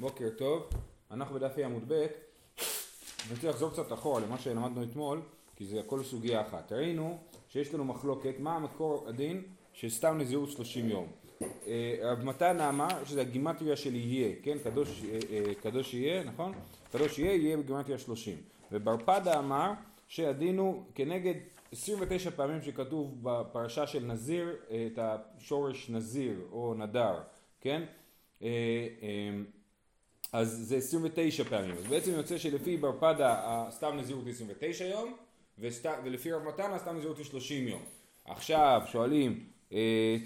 בוקר טוב, אנחנו בדף ה' עמוד ב', אני רוצה לחזור קצת אחורה למה שלמדנו אתמול, כי זה הכל סוגיה אחת. ראינו שיש לנו מחלוקת מה המקור הדין של סתם נזירות 30 יום. אה, רב מתן אמר שזה הגימטריה של יהיה, כן? קדוש, אה, אה, קדוש יהיה, נכון? קדוש יהיה, יהיה בגימטריה 30. ובר פדה אמר שהדין הוא כנגד 29 פעמים שכתוב בפרשה של נזיר את השורש נזיר או נדר, כן? אז זה 29 פעמים. אז בעצם יוצא שלפי בר פדה סתם נזירות היא 29 יום, וסת, ולפי רב מתנה סתם נזירות היא 30 יום. עכשיו שואלים, אה,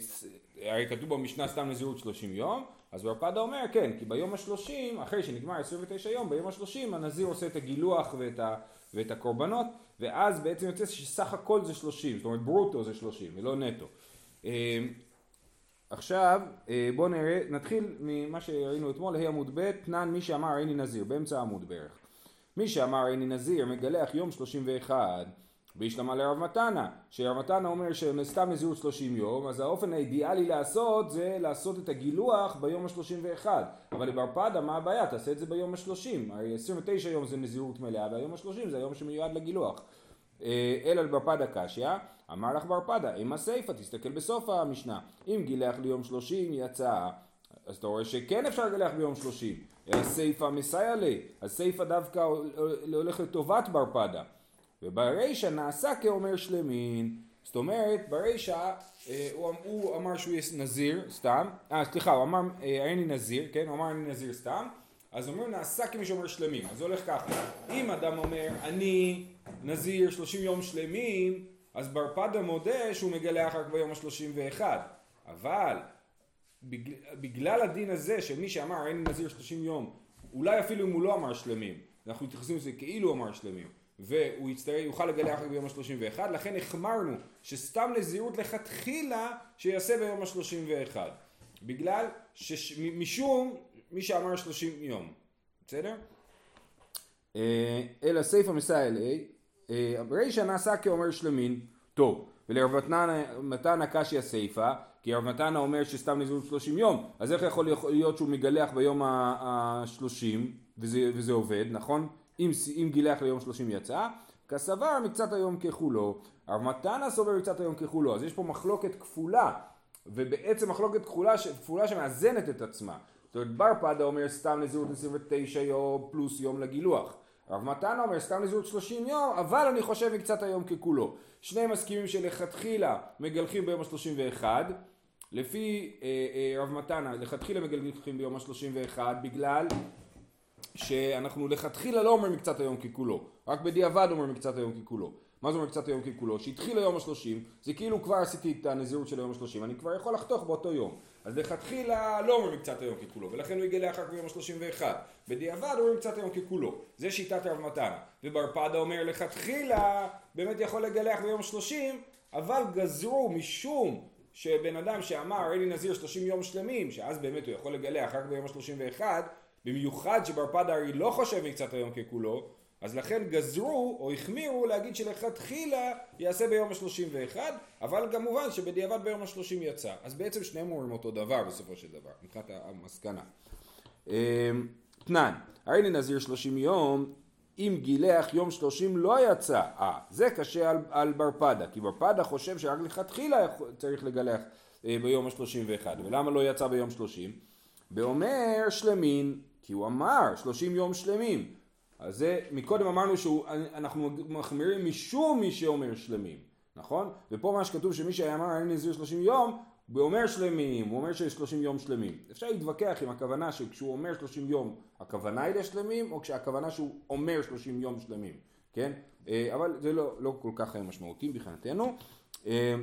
הרי כתוב במשנה סתם נזירות 30 יום, אז בר פדה אומר כן, כי ביום השלושים, אחרי שנגמר 29 יום, ביום השלושים הנזיר עושה את הגילוח ואת, ה, ואת הקורבנות, ואז בעצם יוצא שסך הכל זה 30, זאת אומרת ברוטו זה 30 ולא נטו. עכשיו אה, בואו נראה, נתחיל ממה שראינו אתמול, ה' עמוד ב', תנן מי שאמר איני נזיר, באמצע העמוד בערך. מי שאמר איני נזיר מגלח יום 31 והשלמה לרב מתנה, שרב מתנה אומר שסתם נזירות 30 יום, אז האופן האידיאלי לעשות זה לעשות את הגילוח ביום ה-31. אבל לבר פדה מה הבעיה? תעשה את זה ביום ה-30. הרי 29 יום זה נזירות מלאה, והיום ה-30 זה היום שמיועד לגילוח. אה, אלא לבר פדה קשיא, אמר לך בר פדה, אם הסיפא, תסתכל בסוף המשנה, אם גילח ליום שלושים יצא, אז אתה רואה שכן אפשר לגלח ביום שלושים, אלא סיפא מסייע לי, אז סיפא דווקא הולך לטובת בר פדה, וברישא נעשה כאומר שלמין, זאת אומרת ברישא אה, הוא, הוא אמר שהוא יהיה נזיר סתם, אה סליחה הוא אמר אה, אין לי נזיר, כן, הוא אמר אין לי נזיר סתם, אז אומרים נעשה כמי שאומר שלמים, אז זה הולך ככה, אם אדם אומר אני נזיר שלושים יום שלמים אז בר פדה מודה שהוא מגלח רק ביום השלושים ואחד. אבל בגלל, בגלל הדין הזה של מי שאמר אין נזיר שלושים יום אולי אפילו אם הוא לא אמר שלמים אנחנו מתייחסים לזה כאילו אמר שלמים והוא יצטרך, יוכל לגלח רק ביום השלושים ואחד לכן החמרנו שסתם נזירות לכתחילה שיעשה ביום השלושים ואחד. בגלל שמשום מי שאמר שלושים יום. בסדר? אה, אלא סיפא מסייע אלי ברישא נעשה כאומר שלמין, טוב, ולרב מתנא קשיא סיפא, כי רב מתנא אומר שסתם נזירות שלושים יום, אז איך יכול להיות שהוא מגלח ביום השלושים, וזה, וזה עובד, נכון? אם, אם גילח ליום שלושים יצא, כסבר מקצת היום ככולו, רב מתנא סובר מקצת היום ככולו, אז יש פה מחלוקת כפולה, ובעצם מחלוקת כפולה, כפולה שמאזנת את עצמה. זאת אומרת בר פדה אומר סתם נזירות 29 יום פלוס יום לגילוח. רב מתנה אומר סתם נזירות 30 יום, אבל אני חושב מקצת היום ככולו. שני מסכימים שלכתחילה מגלחים ביום ה-31, לפי אה, אה, רב מתנה לכתחילה מגלחים ביום ה-31 בגלל שאנחנו לכתחילה לא אומרים מקצת היום ככולו, רק בדיעבד אומרים מקצת היום ככולו. מה זה אומר קצת היום ככולו? שהתחיל היום השלושים, זה כאילו כבר עשיתי את הנזירות של היום השלושים, אני כבר יכול לחתוך באותו יום. אז לכתחילה לא אומרים קצת היום ככולו, ולכן הוא יגלה אחר כך ביום השלושים ואחד. בדיעבד אומרים קצת היום ככולו. זה שיטת רב מתנה. ובר פדה אומר לכתחילה באמת יכול לגלח ביום השלושים, אבל גזרו משום שבן אדם שאמר אין לי נזיר שלושים יום שלמים, שאז באמת הוא יכול לגלח רק ביום השלושים ואחד, במיוחד שבר פדה הרי לא חושב מקצת היום ככולו, אז לכן גזרו או החמירו להגיד שלכתחילה יעשה ביום השלושים ואחד, אבל כמובן שבדיעבד ביום השלושים יצא. אז בעצם שניהם אומרים אותו דבר בסופו של דבר, מבחינת המסקנה. אמ, תנן, הרי אני נזיר שלושים יום, אם גילח יום שלושים לא יצא, אה, זה קשה על, על בר פדה, כי בר פדה חושב שרק לכתחילה צריך לגלח אה, ביום השלושים ואחד, ולמה לא יצא ביום שלושים? ואומר שלמין, כי הוא אמר שלושים יום שלמים, אז זה, מקודם אמרנו שאנחנו מחמירים משום מי שאומר שלמים, נכון? ופה מה שכתוב שמי שאמר אין נזיר שלושים יום, הוא אומר שלמים, הוא אומר שיש שלושים יום שלמים. אפשר להתווכח עם הכוונה שכשהוא אומר שלושים יום, הכוונה היא לשלמים, או כשהכוונה שהוא אומר שלושים יום שלמים, כן? אה, אבל זה לא, לא כל כך משמעותי מבחינתנו. אה,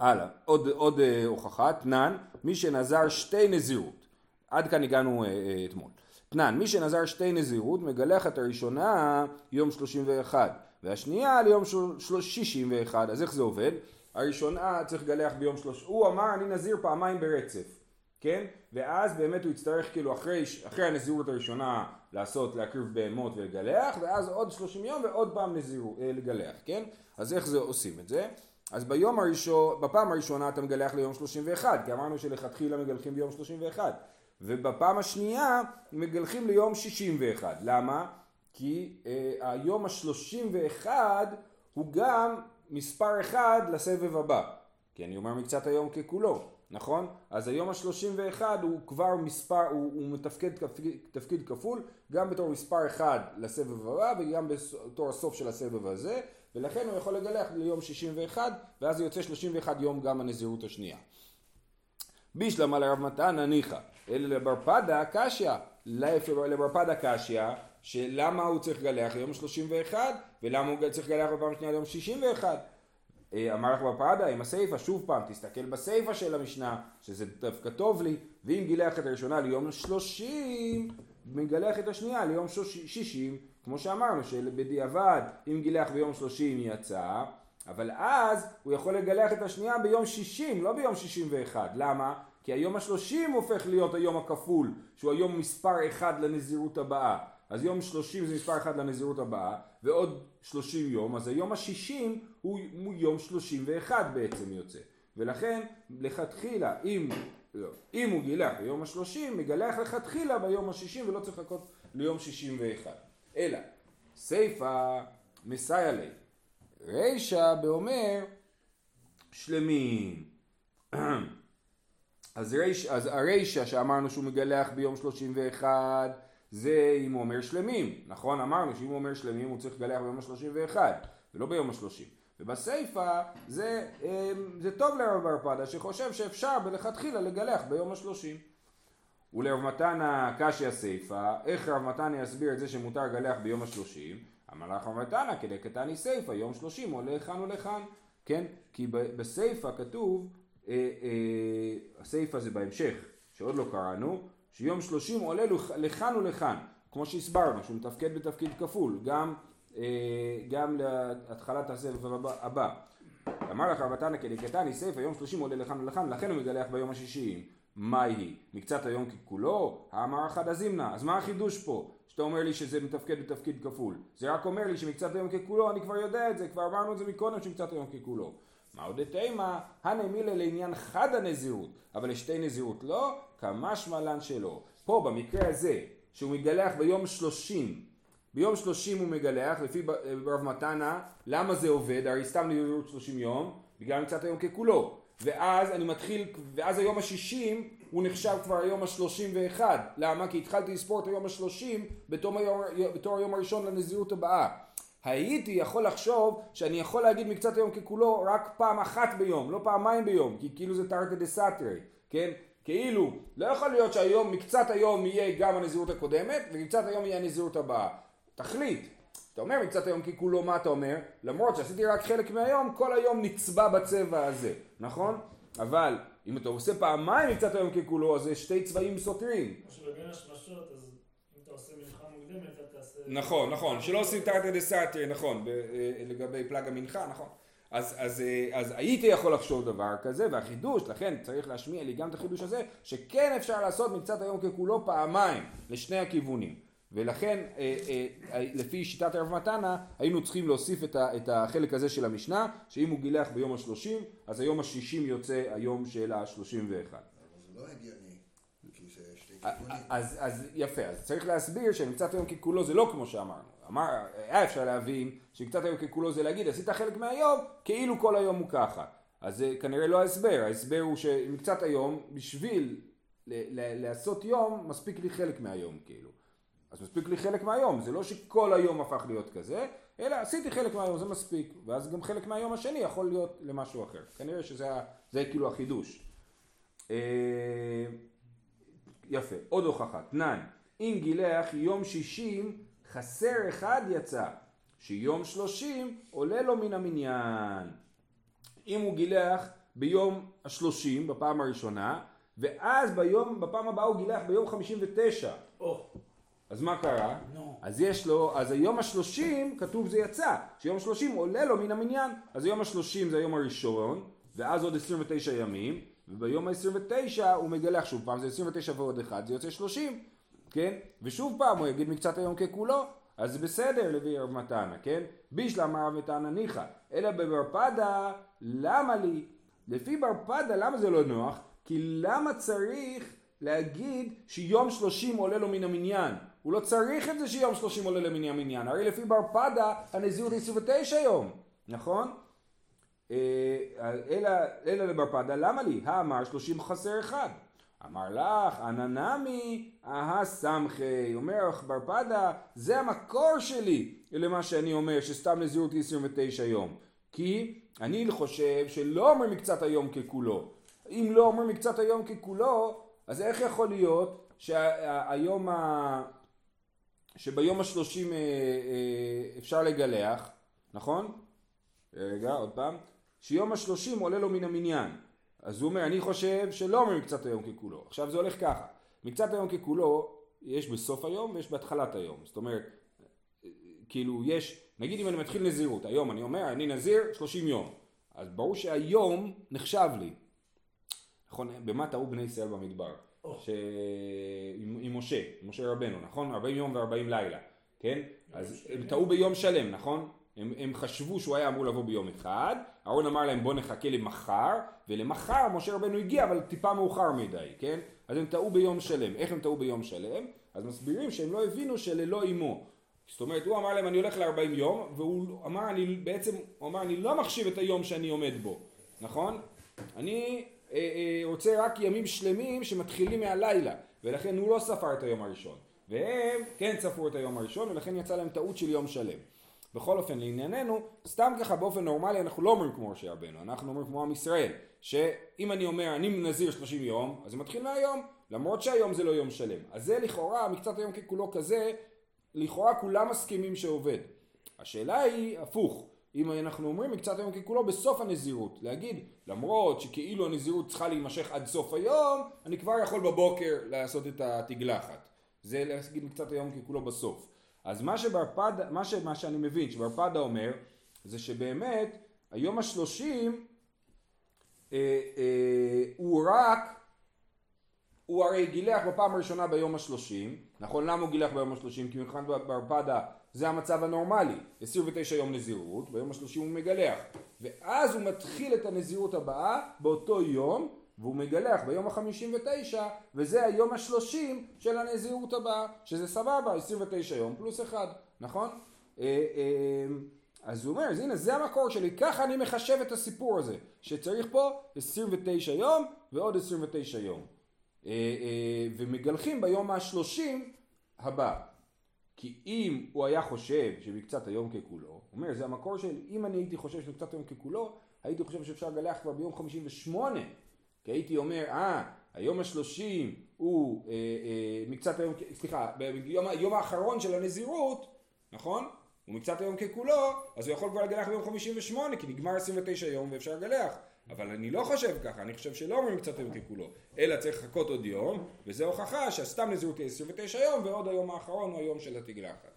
הלאה, עוד, עוד אה, הוכחה, תנן, מי שנזר שתי נזירות. עד כאן הגענו אתמול. תנן, מי שנזר שתי נזירות מגלח את הראשונה יום שלושים ואחד והשנייה ליום שישים ואחד אז איך זה עובד? הראשונה צריך לגלח ביום שלוש... הוא אמר אני נזיר פעמיים ברצף, כן? ואז באמת הוא יצטרך כאילו אחרי, אחרי הנזירות הראשונה לעשות, להקריב בהמות ולגלח ואז עוד שלושים יום ועוד פעם נזירות, אה, לגלח, כן? אז איך זה עושים את זה? אז ביום הראשון, בפעם הראשונה אתה מגלח ליום שלושים ואחד כי אמרנו שלכתחילה מגלחים ביום שלושים ואחד ובפעם השנייה מגלחים ליום 61. למה? כי אה, היום השלושים ואחד הוא גם מספר אחד לסבב הבא. כי אני אומר מקצת היום ככולו, נכון? אז היום השלושים ואחד הוא כבר מספר, הוא, הוא מתפקד תפקיד, כפול גם בתור מספר אחד לסבב הבא וגם בתור הסוף של הסבב הזה ולכן הוא יכול לגלח ליום שישים ואחד ואז זה יוצא שלושים ואחד יום גם הנזירות השנייה. בישלמה לרב מתן הניחא, אלא לבר פדה קשיא, לבר פדה קשיא, שלמה הוא צריך לגלח ליום 31 ולמה הוא צריך לגלח בפעם שנייה ליום 61. אה, אמר לך בפרדה עם הסיפה, שוב פעם, תסתכל בסיפה של המשנה, שזה דווקא טוב לי, ואם גילח את הראשונה ליום 30, מגלח את השנייה ליום 60, כמו שאמרנו, שבדיעבד, אם גילח ביום 30 יצא, אבל אז הוא יכול לגלח את השנייה ביום 60, לא ביום 61. למה? כי היום השלושים הופך להיות היום הכפול, שהוא היום מספר אחד לנזירות הבאה. אז יום 30 זה מספר אחד לנזירות הבאה, ועוד 30 יום, אז היום השישים הוא, יום 31 בעצם יוצא. ולכן לכתחילה, אם, לא, אם הוא גילח ביום השלושים, מגלח לכתחילה ביום השישים ולא צריך לחכות ליום 61. אלא, סיפה מסייע לי. רישא באומר שלמים. אז, ריש, אז הרישא שאמרנו שהוא מגלח ביום 31 זה אם הוא אומר שלמים, נכון? אמרנו שאם הוא אומר שלמים הוא צריך לגלח ביום ה-31 ולא ביום ה-30 ובסיפא זה, אמ, זה טוב לרב בר פדה שחושב שאפשר בלכתחילה לגלח ביום ה-30 ולרב מתנא קשי הסיפא, איך רב מתנא יסביר את זה שמותר לגלח ביום ה-30? אמר לך רב מתנא כדי קטני סיפא יום 30 עולה לכאן ולכאן, כן? כי בסיפא כתוב, אה, אה, הסיפא זה בהמשך שעוד לא קראנו שיום שלושים עולה לכאן ולכאן, כמו שהסברנו, שהוא מתפקד בתפקיד כפול, גם, אה, גם להתחלת הסבב הבא. אמר לך רב תנא כדקתני סיפא יום שלושים עולה לכאן ולכאן, לכן הוא מגלח ביום השישי. מה היא? מקצת היום ככולו? האמר אחד הזימנה. אז מה החידוש פה? שאתה אומר לי שזה מתפקד בתפקיד כפול. זה רק אומר לי שמקצת היום ככולו, אני כבר יודע את זה, כבר אמרנו את זה מקודם שמקצת היום ככולו. מה עוד תימא, הנמילה לעניין חד הנזירות, אבל לשתי נזירות לא, כמשמע לן שלא. פה במקרה הזה, שהוא מגלח ביום שלושים, ביום שלושים הוא מגלח, לפי רב מתנה, למה זה עובד? הרי סתם נזירות שלושים יום, בגלל קצת היום ככולו. ואז אני מתחיל, ואז היום השישים הוא נחשב כבר היום השלושים ואחד. למה? כי התחלתי לספור את היום השלושים בתור היום הראשון לנזירות הבאה. הייתי יכול לחשוב שאני יכול להגיד מקצת היום ככולו רק פעם אחת ביום, לא פעמיים ביום, כי כאילו זה תרתי דה סתרי, כן? כאילו, לא יכול להיות שהיום, מקצת היום יהיה גם הנזירות הקודמת, ומקצת היום יהיה הנזירות הבאה. תחליט. אתה אומר מקצת היום ככולו, מה אתה אומר? למרות שעשיתי רק חלק מהיום, כל היום נצבע בצבע הזה, נכון? אבל אם אתה עושה פעמיים מקצת היום ככולו, אז זה שתי צבעים סותרים. או שבבין השמשות, אז אם אתה עושה מנחה מוקדמת, אתה תעשה... נכון, נכון, שלא עושים תרתי דה סתרי, נכון, אה, לגבי פלג המנחה, נכון. אז, אז, אה, אז הייתי יכול לחשוב דבר כזה, והחידוש, לכן צריך להשמיע לי גם את החידוש הזה, שכן אפשר לעשות מקצת היום ככולו פעמיים, לשני הכיוונים. ולכן אה, אה, לפי שיטת הרב מתנה היינו צריכים להוסיף את החלק הזה של המשנה שאם הוא גילח ביום השלושים אז היום השישים יוצא היום של השלושים ואחד. אבל זה לא הגיוני כי זה שתי כיוונים. אז, אז יפה אז צריך להסביר שמקצת היום ככולו זה לא כמו שאמרנו אמר, היה אפשר להבין שקצת היום ככולו זה להגיד עשית חלק מהיום כאילו כל היום הוא ככה אז זה כנראה לא ההסבר ההסבר הוא שמקצת היום בשביל לעשות יום מספיק לי חלק מהיום כאילו אז מספיק לי חלק מהיום, זה לא שכל היום הפך להיות כזה, אלא עשיתי חלק מהיום, זה מספיק, ואז גם חלק מהיום השני יכול להיות למשהו אחר. כנראה שזה זה כאילו החידוש. יפה, עוד הוכחה, תנן, אם גילח יום שישים חסר אחד יצא, שיום שלושים עולה לו מן המניין. אם הוא גילח ביום השלושים בפעם הראשונה, ואז ביום, בפעם הבאה הוא גילח ביום חמישים ותשע. Oh. אז מה קרה? No. אז יש לו, אז היום השלושים כתוב זה יצא, שיום שלושים עולה לו מן המניין, אז היום השלושים זה היום הראשון, ואז עוד 29 ימים, וביום ה-29 הוא מגלח שוב פעם, זה 29 ועוד אחד, זה יוצא 30, כן? ושוב פעם הוא יגיד מקצת היום ככולו, אז זה בסדר לפי רב מתנה, כן? בישלם רב מתנה ניחא, אלא בבר פדה, למה לי? לפי בר פדה למה זה לא נוח? כי למה צריך להגיד שיום שלושים עולה לו מן המניין. הוא לא צריך את זה שיום שלושים עולה מן המניין. הרי לפי בר פדה הנזירות היא 29 יום, נכון? אה, אלא, אלא לבר פדה, למה לי? האמר שלושים חסר אחד. אמר לך, אננמי, אהה סמכי, אומר לך בר פדה, זה המקור שלי למה שאני אומר, שסתם היא 29 יום. כי אני חושב שלא אומר מקצת היום ככולו. אם לא אומר מקצת היום ככולו, אז איך יכול להיות שהיום ה... שביום השלושים אה, אה, אפשר לגלח, נכון? רגע, עוד פעם. שיום השלושים עולה לו מן המניין. אז הוא אומר, אני חושב שלא אומר מקצת היום ככולו. עכשיו זה הולך ככה, מקצת היום ככולו יש בסוף היום ויש בהתחלת היום. זאת אומרת, כאילו יש, נגיד אם אני מתחיל נזירות, היום אני אומר, אני נזיר 30 יום. אז ברור שהיום נחשב לי. נכון, במה טעו בני ישראל במדבר? ש... עם, עם משה, עם משה רבנו, נכון? 40 יום ו-40 לילה, כן? אז הם טעו ביום שלם, נכון? הם, הם חשבו שהוא היה אמור לבוא ביום אחד, אהרון אמר להם בוא נחכה למחר, ולמחר משה רבנו הגיע אבל טיפה מאוחר מדי, כן? אז הם טעו ביום שלם. איך הם טעו ביום שלם? אז מסבירים שהם לא הבינו שללא אימו. זאת אומרת, הוא אמר להם אני הולך ל-40 יום, והוא אמר אני בעצם, הוא אמר אני לא מחשיב את היום שאני עומד בו, נכון? אני אה, אה, רוצה רק ימים שלמים שמתחילים מהלילה, ולכן הוא לא ספר את היום הראשון. והם כן ספרו את היום הראשון, ולכן יצא להם טעות של יום שלם. בכל אופן לענייננו, סתם ככה באופן נורמלי אנחנו לא אומרים כמו משה רבנו, אנחנו אומרים כמו עם ישראל, שאם אני אומר אני נזיר 30 יום, אז זה מתחיל מהיום, למרות שהיום זה לא יום שלם. אז זה לכאורה, מקצת היום ככולו כזה, לכאורה כולם מסכימים שעובד. השאלה היא הפוך, אם אנחנו אומרים מקצת היום ככולו בסוף הנזירות, להגיד למרות שכאילו הנזירות צריכה להימשך עד סוף היום, אני כבר יכול בבוקר לעשות את התגלחת. זה להגיד מקצת היום ככולו בסוף. אז מה שברפד, מה, ש, מה שאני מבין שברפדה אומר זה שבאמת היום השלושים אה, אה, הוא רק, הוא הרי גילח בפעם הראשונה ביום השלושים, נכון? למה הוא גילח ביום השלושים? כי מבחינת ברפדה זה המצב הנורמלי, 29 יום נזירות, ביום השלושים הוא מגלח, ואז הוא מתחיל את הנזירות הבאה באותו יום והוא מגלח ביום החמישים ותשע וזה היום השלושים של הנזירות הבאה שזה סבבה 29 יום פלוס אחד נכון? אה, אה, אז הוא אומר אז הנה זה המקור שלי ככה אני מחשב את הסיפור הזה שצריך פה 29 יום ועוד 29 יום. אה, ומגלחים ביום השלושים הבא. כי אם הוא היה חושב שבקצת היום ככולו, הוא אומר זה המקור של אם אני הייתי חושב שבקצת היום ככולו הייתי חושב שאפשר לגלח כבר ביום חמישים ושמונה כי הייתי אומר, אה, היום השלושים הוא אה, אה, מקצת היום, סליחה, ביום היום האחרון של הנזירות, נכון? הוא מקצת היום ככולו, אז הוא יכול כבר לגלח ביום חמישים ושמונה, כי נגמר עשרים ותשע יום ואפשר לגלח. אבל אני לא חושב ככה, אני חושב שלא אומרים קצת היום ככולו, אלא צריך לחכות עוד יום, וזה הוכחה שהסתם נזירות היא 29 יום, ועוד היום האחרון הוא היום של התגלחת.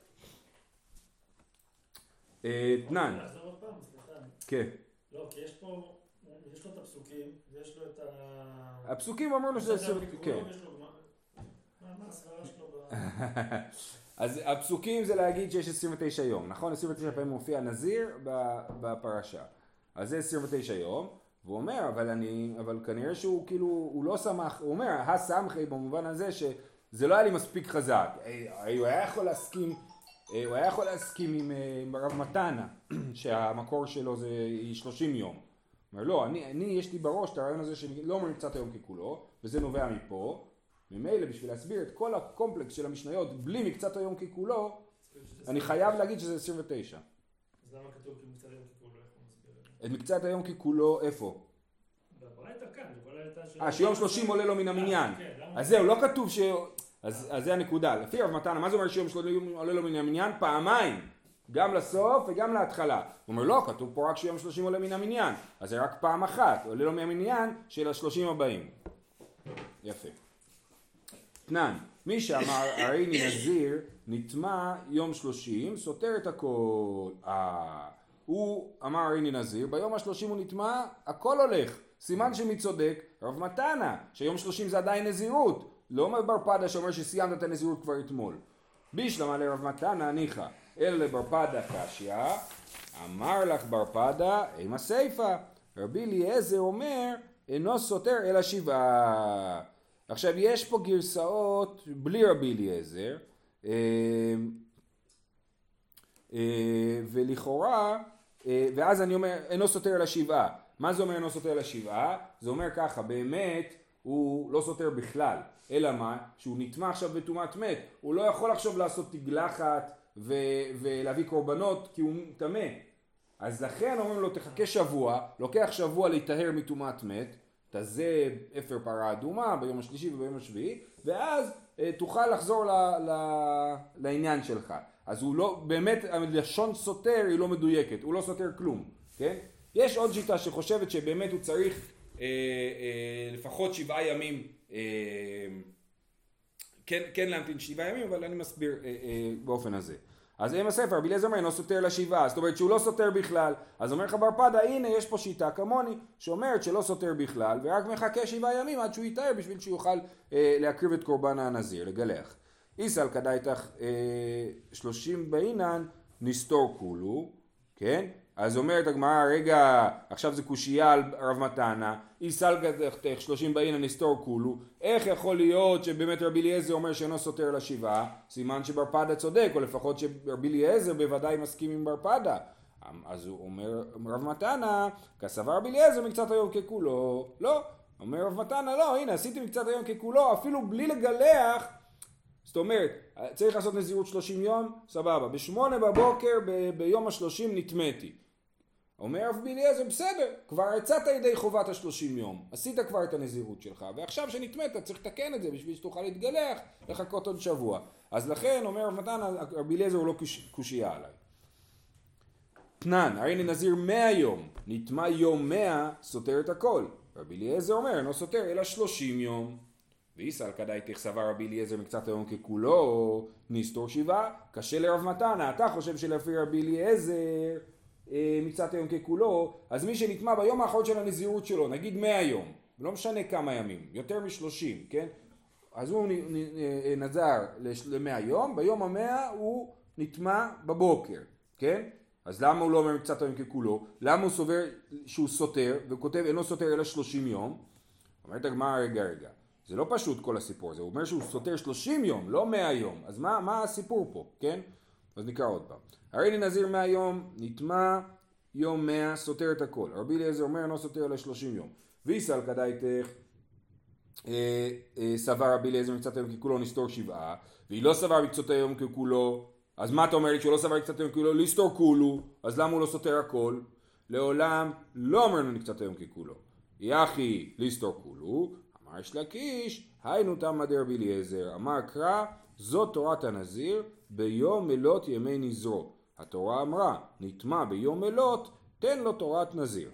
תנן. כן. לא, כי יש פה... יש לו את הפסוקים, ויש לו את ה... הפסוקים אמרנו שזה... כן. אז הפסוקים זה להגיד שיש 29 יום, נכון? 29 פעמים מופיע נזיר בפרשה. אז זה 29 יום, והוא אומר, אבל אני, אבל כנראה שהוא כאילו, הוא לא שמח, הוא אומר, הסמכי במובן הזה שזה לא היה לי מספיק חזק. הוא היה יכול להסכים, הוא היה יכול להסכים עם, עם הרב מתנה, שהמקור שלו זה 30 יום. אומר לא, אני, אני יש לי בראש את הרעיון הזה שלא אומרים קצת היום ככולו, וזה נובע מפה, ממילא בשביל להסביר את כל הקומפלקס של המשניות בלי מקצת היום ככולו, אני חייב להגיד שזה 29. אז למה כתוב מקצת היום ככולו, את מקצת היום ככולו איפה? בברייתא כאן, אה, שיום שלושים עולה לו מן המניין. כן, אז זהו, לא כתוב ש... אז זה הנקודה. לפי רב מתנה, מה זה אומר שיום שלושים עולה לו מן המניין? פעמיים. גם לסוף וגם להתחלה. הוא אומר לא, כתוב פה רק שיום שלושים עולה מן המניין, אז זה רק פעם אחת, עולה לו מהמניין של השלושים הבאים. יפה. תנן, מי שאמר הרי נזיר נטמע יום שלושים סותר את הכל. אה, הוא אמר הרי נזיר, ביום השלושים הוא נטמע, הכל הולך. סימן שמי צודק? רב מתנה, שיום שלושים זה עדיין נזירות. לא בר פדה שאומר שסיימת את הנזירות כבר אתמול. בישלמה לרב מתנה ניחא. אלא לבר פדה קשיא, אמר לך בר פדה, עם הסיפה. רבי אליעזר אומר, אינו סותר אלא שבעה. עכשיו יש פה גרסאות בלי רבי אליעזר, אה, אה, ולכאורה, אה, ואז אני אומר, אינו סותר לשבעה. מה זה אומר אינו סותר לשבעה? זה אומר ככה, באמת הוא לא סותר בכלל, אלא מה? שהוא נטמע עכשיו בטומאת מת, הוא לא יכול עכשיו לעשות תגלחת ו- ולהביא קורבנות כי הוא טמא. אז לכן אומרים לו תחכה שבוע, לוקח שבוע להיטהר מטומאת מת, תזה אפר פרה אדומה ביום השלישי וביום השביעי, ואז אה, תוכל לחזור ל, ל, לעניין שלך. אז הוא לא, באמת הלשון סותר היא לא מדויקת, הוא לא סותר כלום, כן? יש עוד שיטה שחושבת שבאמת הוא צריך אה, אה, לפחות שבעה ימים, אה, כן, כן להמתין שבעה ימים, אבל אני מסביר אה, אה, באופן הזה. אז אם הספר, רבי אליעזר אומר, אינו סותר לשבעה, זאת אומרת שהוא לא סותר בכלל. אז אומר לך בר פדה, הנה יש פה שיטה כמוני, שאומרת שלא סותר בכלל, ורק מחכה שבעה ימים עד שהוא יתאר בשביל שיוכל אה, להקריב את קורבן הנזיר, לגלח. איסל כדאיתך אה, שלושים באינן, נסתור כולו, כן? אז אומרת הגמרא, רגע, עכשיו זה קושייה על רב מתנה, איסל כדאיתך שלושים באינן נסתור כולו, איך יכול להיות שבאמת רבי אליעזר אומר שאינו סותר לשבעה? סימן שבר פדה צודק, או לפחות שרבי אליעזר בוודאי מסכים עם בר פדה. אז הוא אומר רב מתנה, כסבר רבי אליעזר מקצת היום ככולו. לא. אומר רב מתנה, לא, הנה עשיתי מקצת היום ככולו, אפילו בלי לגלח. זאת אומרת, צריך לעשות נזירות 30 יום, סבבה. בשמונה בבוקר ב- ביום השלושים נטמאתי. אומר רב אליעזר, בסדר, כבר יצאת ידי חובת השלושים יום, עשית כבר את הנזירות שלך, ועכשיו שנטמאת צריך לתקן את זה בשביל שתוכל להתגלח, לחכות עוד שבוע. אז לכן, אומר רב מתן, רבי אליעזר הוא לא קוש- קושייה עליי. תנן, הרי נזיר מאה יום, נטמע יום מאה, סותר את הכל. רבי אליעזר אומר, אינו סותר, אלא שלושים יום. ואיסל כדאי תכסבה רבי אליעזר מקצת היום ככולו, נסתור שבעה, קשה לרב מתנה, אתה חושב שלפי רבי אליעזר אה, מקצת היום ככולו, אז מי שנטמע ביום האחרון של הנזירות שלו, נגיד מאה יום, לא משנה כמה ימים, יותר משלושים, כן? אז הוא נ- אה, נזר למאה יום, ביום המאה הוא נטמע בבוקר, כן? אז למה הוא לא אומר מקצת היום ככולו? למה הוא סובר שהוא סותר, וכותב אינו סותר אלא שלושים יום? אומרת הגמרא רגע רגע, זה לא פשוט כל הסיפור הזה, הוא אומר שהוא סותר שלושים יום, לא מאה יום, אז מה, מה הסיפור פה, כן? אז נקרא עוד פעם. הרי לי נזיר מאה יום, נטמע יום מאה, סותר את הכל. רבי אליעזר אומר אינו סותר אלא שלושים יום. ויסל כדאיתך אה, אה, סבר רבי אליעזר מקצת היום ככולו נסתור שבעה, והיא לא סבר מקצת היום ככולו, אז מה אתה אומר לי שהוא לא סבר מקצת היום ככולו? לסתור כולו, אז למה הוא לא סותר הכל? לעולם לא אמרנו מקצת היום ככולו. יחי לסתור כולו, אמר יש לקיש, היינו תמא דרבי אליעזר, אמר קרא, זאת תורת הנזיר ביום מלות ימי נזרו. התורה אמרה, נטמע ביום מלות, תן לו תורת נזיר.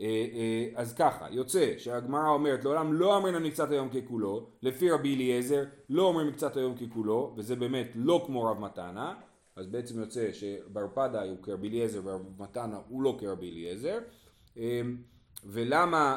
אה, אה, אז ככה, יוצא שהגמרא אומרת לעולם לא אמרנו מקצת היום ככולו, לפי רבי אליעזר לא אומרים מקצת היום ככולו, וזה באמת לא כמו רב מתנה, אז בעצם יוצא שבר פדה הוא כרבי אליעזר ורב מתנה הוא לא כרבי אליעזר. אה, ולמה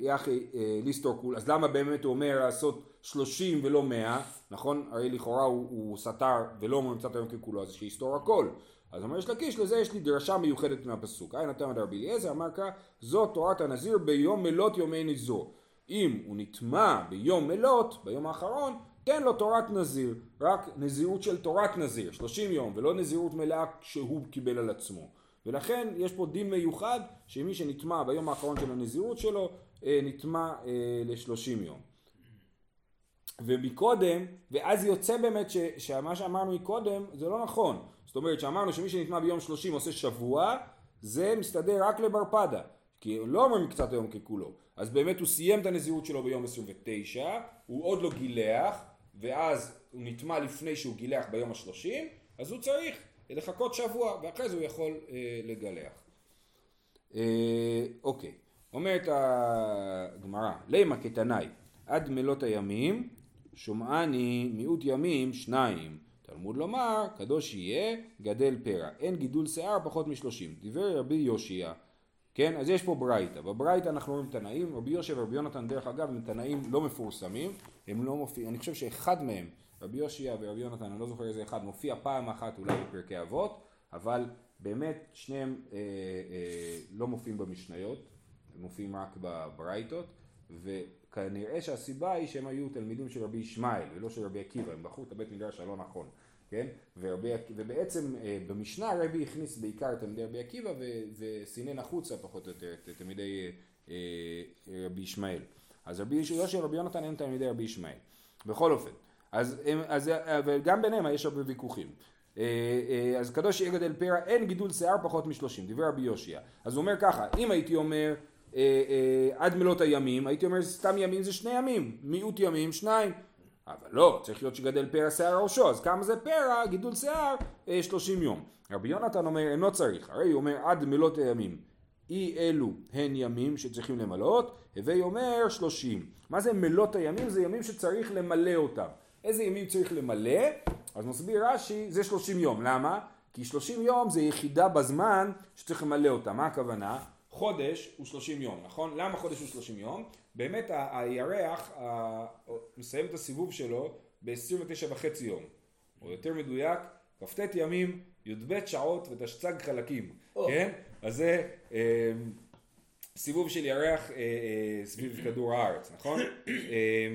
יחי ליסטור אז למה באמת הוא אומר לעשות שלושים ולא מאה, נכון? הרי לכאורה הוא, הוא סתר ולא אומר קצת היום ככולו, אז שיסתור הכל. אז אומר יש לקיש, לזה יש לי דרשה מיוחדת מהפסוק. היי נתן רבי אליעזר, אמר ככה, זאת תורת הנזיר ביום מלות יומי נזרו. אם הוא נטמע ביום מלות, ביום האחרון, תן לו תורת נזיר, רק נזירות של תורת נזיר, 30 יום, ולא נזירות מלאה שהוא קיבל על עצמו. ולכן יש פה דין מיוחד שמי שנטמע ביום האחרון של הנזירות שלו, אה, נטמע אה, ל-30 יום. ומקודם, ואז יוצא באמת ש, שמה שאמרנו מקודם זה לא נכון. זאת אומרת שאמרנו שמי שנטמע ביום 30 עושה שבוע, זה מסתדר רק לבר פדה. כי לא אומרים מקצת היום ככולו. אז באמת הוא סיים את הנזירות שלו ביום 29, הוא עוד לא גילח, ואז הוא נטמע לפני שהוא גילח ביום השלושים, אז הוא צריך לחכות שבוע, ואחרי זה הוא יכול אה, לגלח. אה, אוקיי, אומרת הגמרא, למה כתנאי, עד מלות הימים, שומעני מיעוט ימים שניים. תלמוד לומר, קדוש יהיה, גדל פרע. אין גידול שיער פחות משלושים. דיבר רבי יושיע. כן, אז יש פה ברייתא. בברייתא אנחנו רואים תנאים, רבי יושב ורבי יונתן דרך אגב הם תנאים לא מפורסמים, הם לא מופיעים, אני חושב שאחד מהם, רבי יושיע ורבי יונתן, אני לא זוכר איזה אחד, מופיע פעם אחת אולי בפרקי אבות, אבל באמת שניהם אה, אה, לא מופיעים במשניות, הם מופיעים רק בברייתות, כנראה שהסיבה היא שהם היו תלמידים של רבי ישמעאל ולא של רבי עקיבא, הם בחרו את הבית מדרש הלא נכון, כן? ורבי, ובעצם אה, במשנה רבי הכניס בעיקר את תלמידי רבי עקיבא וסינן החוצה פחות או יותר את תלמידי אה, אה, רבי ישמעאל. אז רבי יושע ורבי יונתן הם תלמידי רבי ישמעאל. בכל אופן, אז, הם, אז וגם ביניהם יש הרבה ויכוחים. אז קדוש יגדל פרע אין גידול שיער פחות משלושים, דיבר רבי יושיע. אז הוא אומר ככה, אם הייתי אומר עד מלות הימים, הייתי אומר סתם ימים זה שני ימים, מיעוט ימים שניים. אבל לא, צריך להיות שגדל פרע שיער ראשו, אז כמה זה פרע, גידול שיער, אה, שלושים יום. רבי יונתן אומר, אינו צריך, הרי הוא אומר עד מלות הימים. אי אלו הן ימים שצריכים למלות, הווי אומר שלושים. מה זה מלות הימים? זה ימים שצריך למלא אותם. איזה ימים צריך למלא? אז מסביר רש"י, זה שלושים יום. למה? כי שלושים יום זה יחידה בזמן שצריך למלא אותה. מה הכוונה? חודש הוא 30 יום, נכון? למה חודש הוא 30 יום? באמת הירח מסיים את הסיבוב שלו ב-29 וחצי יום, או יותר מדויק, כ"ט ימים, י"ב שעות ותשצ"ג חלקים, oh. כן? אז זה אה, סיבוב של ירח אה, אה, סביב כדור הארץ, נכון? אה,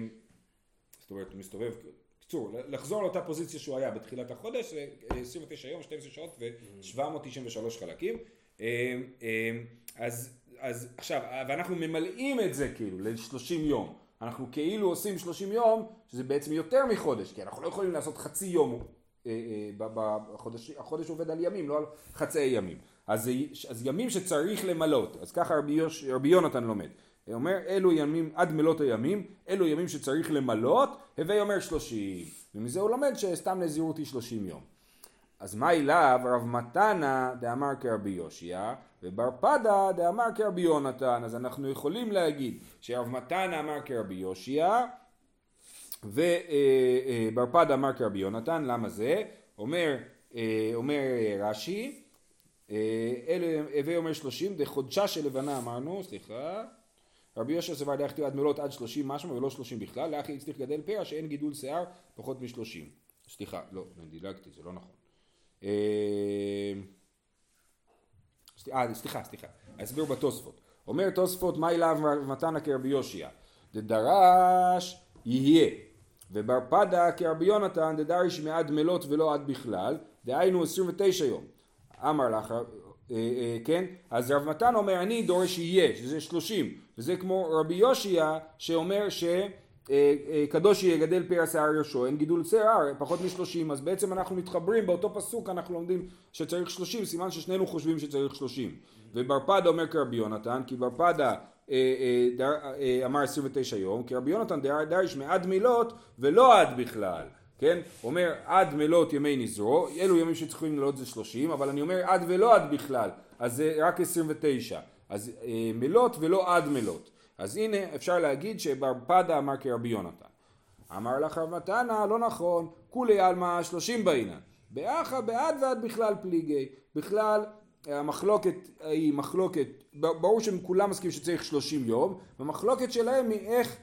זאת אומרת, הוא מסתובב, בקיצור, לחזור לאותה פוזיציה שהוא היה בתחילת החודש, 29 יום, 12 שעות ו-793 חלקים. אה, אה, אז, אז עכשיו, ואנחנו ממלאים את זה כאילו ל-30 יום. אנחנו כאילו עושים 30 יום, שזה בעצם יותר מחודש, כי אנחנו לא יכולים לעשות חצי יום, אה, אה, בחודש, החודש עובד על ימים, לא על חצאי ימים. אז, אז ימים שצריך למלות, אז ככה רבי, רבי יונתן לומד. הוא אומר, אלו ימים, עד מלות הימים, אלו ימים שצריך למלות, הווי אומר 30. ומזה הוא לומד שסתם נזירות היא 30 יום. אז מה אליו? רב מתנה דאמר כרבי יושיע ובר פדה דאמר כרבי יונתן. אז אנחנו יכולים להגיד שרב מתנה אמר כרבי יושיע ובר פדה אמר כרבי יונתן. למה זה? אומר, אה, אומר רש"י אלה הווי אומר שלושים דחודשה של לבנה אמרנו סליחה. רבי יושיע סבר דרך עד מלות עד שלושים משהו ולא שלושים בכלל. לאחי הצליח לגדל פרע שאין גידול שיער פחות משלושים. סליחה לא דילגתי זה לא נכון אה, אה, סליחה, סליחה, אסביר בתוספות. אומר תוספות, מה אליו מתנה כרבי יושיע? דדרש יהיה, ובר פדה כרבי יונתן דדריש מעד מלות ולא עד בכלל, דהיינו 29 יום. אמר לך, אה, אה, כן? אז רב מתן אומר אני דורש יהיה, שזה 30, וזה כמו רבי יושיע שאומר ש... אה, אה, קדוש יגדל פרע שיער יהושע, אין גידול שיער, פחות משלושים, אז בעצם אנחנו מתחברים, באותו פסוק אנחנו לומדים שצריך שלושים, סימן ששנינו חושבים שצריך שלושים. ובר פדה אומר כרבי יונתן, כי בר פדה אה, אמר עשרים ותשע יום, כי רבי יונתן דריש מעד מילות ולא עד בכלל. כן? אומר עד מלות ימי נזרו, אלו ימים שצריכים ללות זה שלושים, אבל אני אומר עד ולא עד בכלל, אז זה רק עשרים ותשע. אז מלות ולא עד מלות. אז הנה אפשר להגיד שבר פדה אמר כרבי יונתן. אמר לך רב מתנה, לא נכון, כולי עלמא שלושים בעינן. באחה בעד ועד בכלל פליגי. בכלל המחלוקת היא מחלוקת, ברור שהם כולם מסכימים שצריך שלושים יום, והמחלוקת שלהם היא איך,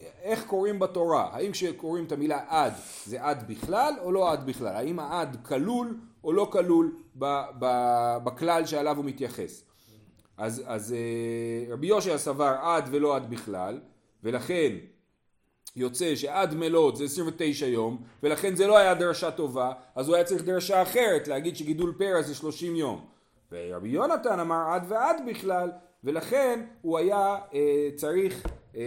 איך קוראים בתורה. האם כשקוראים את המילה עד זה עד בכלל או לא עד בכלל? האם העד כלול או לא כלול בכלל שעליו הוא מתייחס? אז, אז אה, רבי יושע סבר עד ולא עד בכלל, ולכן יוצא שעד מלות זה 29 יום, ולכן זה לא היה דרשה טובה, אז הוא היה צריך דרשה אחרת, להגיד שגידול פרע זה 30 יום. ורבי יונתן אמר עד ועד בכלל, ולכן הוא היה אה, צריך, אה,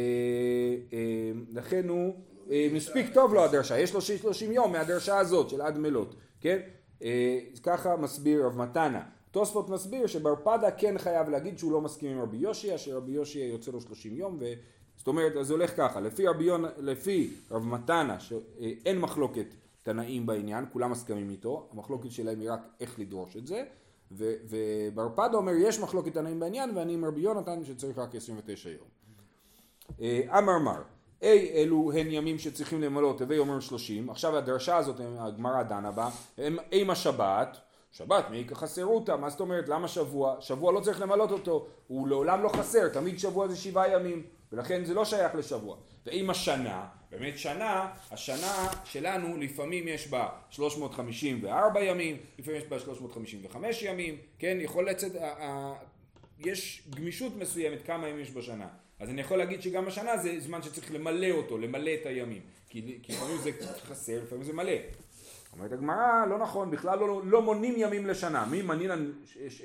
אה, לכן הוא, אה, מספיק טוב לו הדרשה, יש לו 30 יום מהדרשה הזאת של עד מלות, כן? אה, ככה מסביר רב מתנה. תוספות מסביר שבר פדה כן חייב להגיד שהוא לא מסכים עם רבי יושיע, שרבי יושיע יוצא לו 30 יום, ו... זאת אומרת, אז זה הולך ככה, לפי רבי, יון, לפי רב מתנה, שאין מחלוקת תנאים בעניין, כולם מסכימים איתו, המחלוקת שלהם היא רק איך לדרוש את זה, ו, ובר פדה אומר יש מחלוקת תנאים בעניין, ואני עם רבי יונתן שצריך רק 29 יום. אה, אמר מר, אי אלו הן ימים שצריכים למלות, הווי אומר 30, עכשיו הדרשה הזאת, הגמרא דנה בה, הם אימה שבת, שבת, מי חסרותא, מה זאת אומרת, למה שבוע? שבוע לא צריך למלות אותו, הוא לעולם לא חסר, תמיד שבוע זה שבעה ימים, ולכן זה לא שייך לשבוע. ואם השנה, באמת שנה, השנה שלנו לפעמים יש בה 354 ימים, לפעמים יש בה 355 ימים, כן, יכול לצאת, יש גמישות מסוימת כמה ימים יש בשנה. אז אני יכול להגיד שגם השנה זה זמן שצריך למלא אותו, למלא את הימים. כי לפעמים זה חסר, לפעמים זה מלא. אומרת הגמרא, לא נכון, בכלל לא, לא מונים ימים לשנה. מי מנינן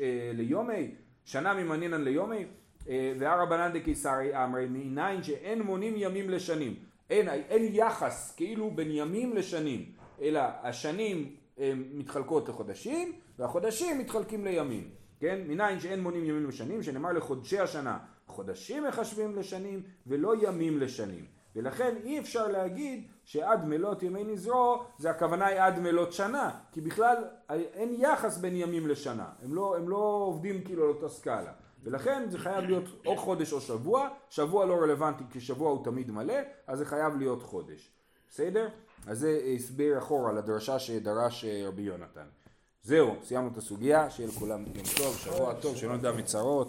אה, ליומי? שנה ממנינן ליומי? אה, והרבנן דקיסרי אמרי, מניין שאין מונים ימים לשנים. אין, אין יחס כאילו בין ימים לשנים, אלא השנים מתחלקות לחודשים, והחודשים מתחלקים לימים. כן? מניין שאין מונים ימים לשנים, שנאמר לחודשי השנה, חודשים מחשבים לשנים ולא ימים לשנים. ולכן אי אפשר להגיד שעד מלות ימי נזרו זה הכוונה היא עד מלות שנה כי בכלל אין יחס בין ימים לשנה הם לא, הם לא עובדים כאילו על אותה סקאלה ולכן זה חייב להיות או חודש או שבוע שבוע לא רלוונטי כי שבוע הוא תמיד מלא אז זה חייב להיות חודש בסדר? אז זה הסבר אחורה לדרשה שדרש אה, רבי יונתן זהו, סיימנו את הסוגיה, שיהיה לכולם יום טוב, שבוע טוב, שלא נדע מצרות.